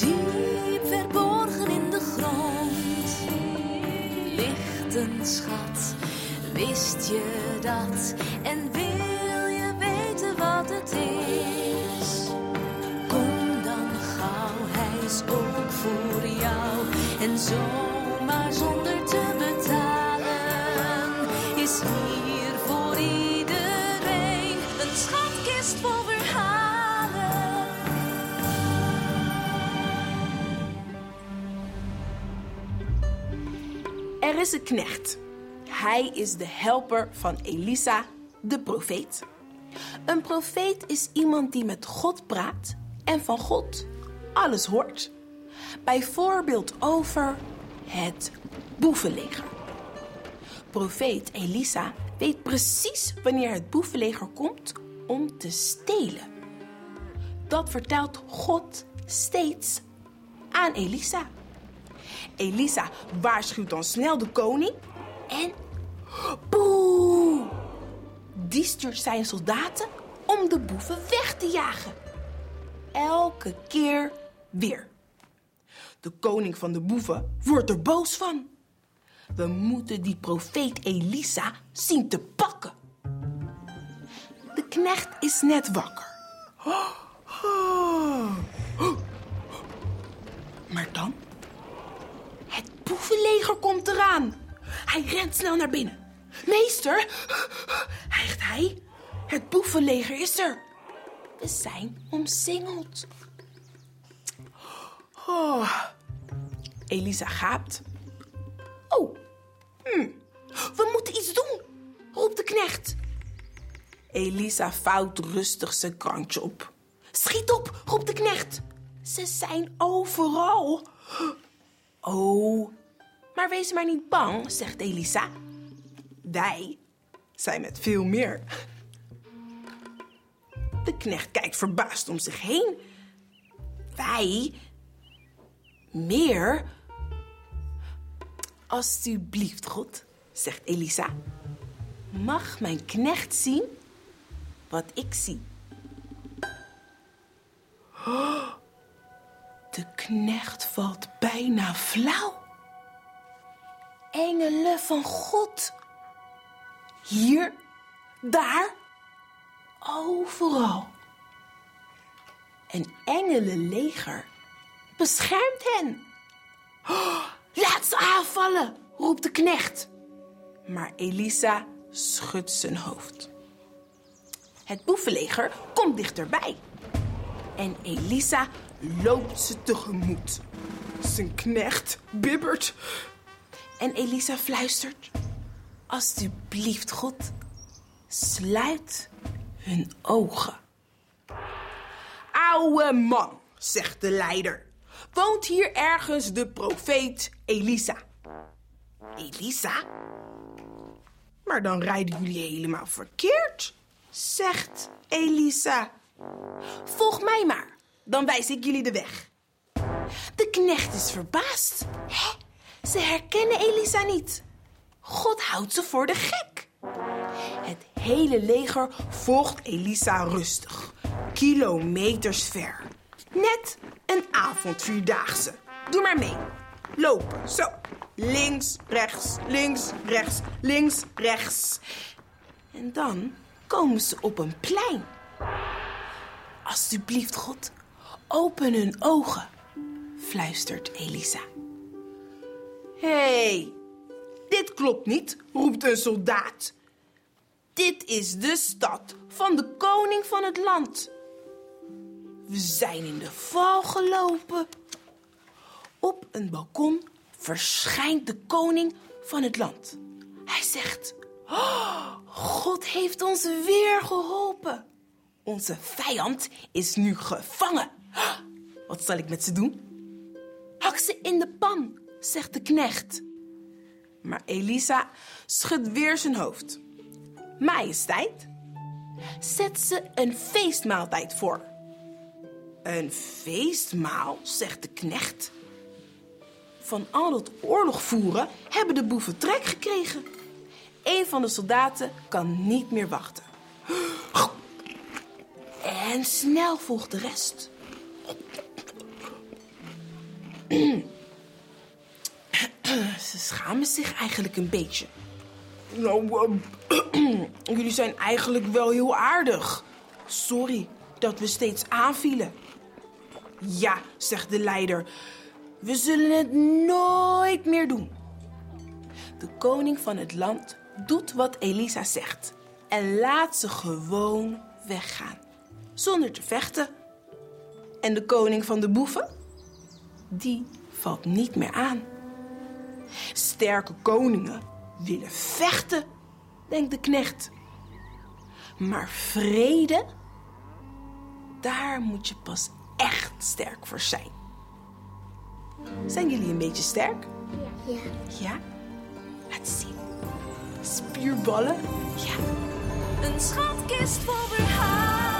Diep verborgen in de grond ligt een schat. Wist je dat? En wil je weten wat het is? Kom dan gauw, hij is ook voor jou. En zomaar zonder te betalen is hier Is een knecht. Hij is de helper van Elisa, de profeet. Een profeet is iemand die met God praat en van God alles hoort. Bijvoorbeeld over het boevenleger. Profeet Elisa weet precies wanneer het boevenleger komt om te stelen. Dat vertelt God steeds aan Elisa. Elisa waarschuwt dan snel de koning en... Boe! Die stuurt zijn soldaten om de boeven weg te jagen. Elke keer weer. De koning van de boeven wordt er boos van. We moeten die profeet Elisa zien te pakken. De knecht is net wakker. Maar komt eraan. Hij rent snel naar binnen. Meester, hijgt hij. Het boevenleger is er. We zijn omsingeld. Oh. Elisa gaapt. Oh, hm. we moeten iets doen, roept de knecht. Elisa vouwt rustig zijn krantje op. Schiet op, roept de knecht. Ze zijn overal. Oh, maar wees maar niet bang, zegt Elisa. Wij zijn met veel meer. De knecht kijkt verbaasd om zich heen. Wij? Meer? Alsjeblieft, God, zegt Elisa. Mag mijn knecht zien wat ik zie? De knecht valt bijna flauw. Engelen van God. Hier, daar, overal. Een engelenleger beschermt hen. Oh, laat ze aanvallen, roept de knecht. Maar Elisa schudt zijn hoofd. Het boevenleger komt dichterbij. En Elisa loopt ze tegemoet. Zijn knecht bibbert. En Elisa fluistert: Alsjeblieft, God, sluit hun ogen. Oude man, zegt de leider. Woont hier ergens de profeet Elisa? Elisa? Maar dan rijden jullie helemaal verkeerd, zegt Elisa. Volg mij maar, dan wijs ik jullie de weg. De knecht is verbaasd. Hè? Ze herkennen Elisa niet. God houdt ze voor de gek. Het hele leger volgt Elisa rustig, kilometers ver. Net een avondvierdaagse. Doe maar mee. Lopen, zo. Links, rechts, links, rechts, links, rechts. En dan komen ze op een plein. Alsjeblieft, God, open hun ogen, fluistert Elisa. Hé, hey, dit klopt niet, roept een soldaat. Dit is de stad van de koning van het land. We zijn in de val gelopen. Op een balkon verschijnt de koning van het land. Hij zegt: "Oh, God heeft ons weer geholpen. Onze vijand is nu gevangen. Wat zal ik met ze doen? Hak ze in de pan, zegt de knecht. Maar Elisa schudt weer zijn hoofd. Majesteit, zet ze een feestmaaltijd voor. Een feestmaal, zegt de knecht. Van al dat oorlog voeren hebben de boeven trek gekregen. Een van de soldaten kan niet meer wachten. En snel volgt de rest. Ze schamen zich eigenlijk een beetje. Nou, ehm, jullie zijn eigenlijk wel heel aardig. Sorry dat we steeds aanvielen. Ja, zegt de leider. We zullen het nooit meer doen. De koning van het land doet wat Elisa zegt en laat ze gewoon weggaan, zonder te vechten. En de koning van de boeven? Die valt niet meer aan. Sterke koningen willen vechten, denkt de knecht. Maar vrede, daar moet je pas echt sterk voor zijn. Zijn jullie een beetje sterk? Ja. Ja? Laat zien. Spierballen? Ja. Een schatkist vol verhalen.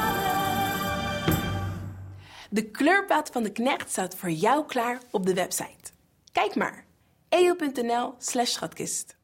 De kleurplaat van de knecht staat voor jou klaar op de website. Kijk maar. eo.nl slash schatkist.